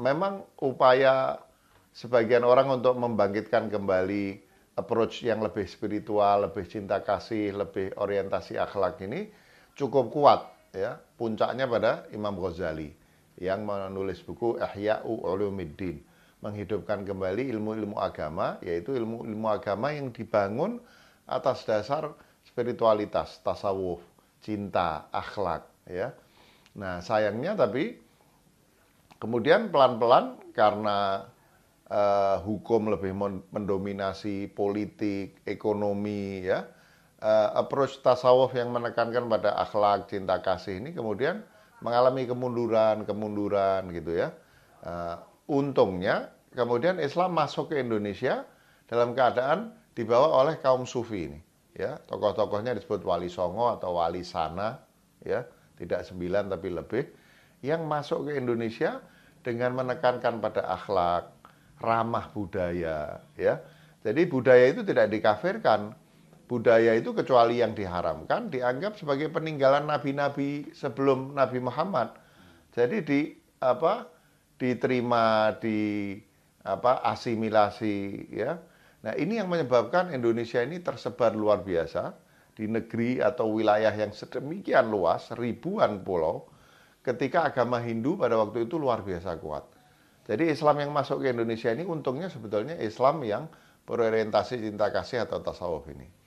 Memang upaya sebagian orang untuk membangkitkan kembali approach yang lebih spiritual, lebih cinta kasih, lebih orientasi akhlak ini cukup kuat ya. Puncaknya pada Imam Ghazali yang menulis buku Ihya'u Ulumuddin, menghidupkan kembali ilmu-ilmu agama yaitu ilmu-ilmu agama yang dibangun atas dasar spiritualitas, tasawuf, cinta, akhlak ya. Nah, sayangnya tapi kemudian pelan-pelan karena uh, hukum lebih mendominasi politik, ekonomi, ya. Uh, approach tasawuf yang menekankan pada akhlak, cinta kasih ini kemudian mengalami kemunduran, kemunduran gitu ya. Uh, untungnya kemudian Islam masuk ke Indonesia dalam keadaan dibawa oleh kaum sufi ini. Ya, tokoh-tokohnya disebut wali songo atau wali sana, ya, tidak sembilan tapi lebih, yang masuk ke Indonesia dengan menekankan pada akhlak, ramah budaya ya. Jadi budaya itu tidak dikafirkan. Budaya itu kecuali yang diharamkan dianggap sebagai peninggalan nabi-nabi sebelum Nabi Muhammad. Jadi di apa diterima di apa asimilasi ya. Nah, ini yang menyebabkan Indonesia ini tersebar luar biasa di negeri atau wilayah yang sedemikian luas, ribuan pulau, ketika agama Hindu pada waktu itu luar biasa kuat. Jadi Islam yang masuk ke Indonesia ini untungnya sebetulnya Islam yang berorientasi cinta kasih atau tasawuf ini.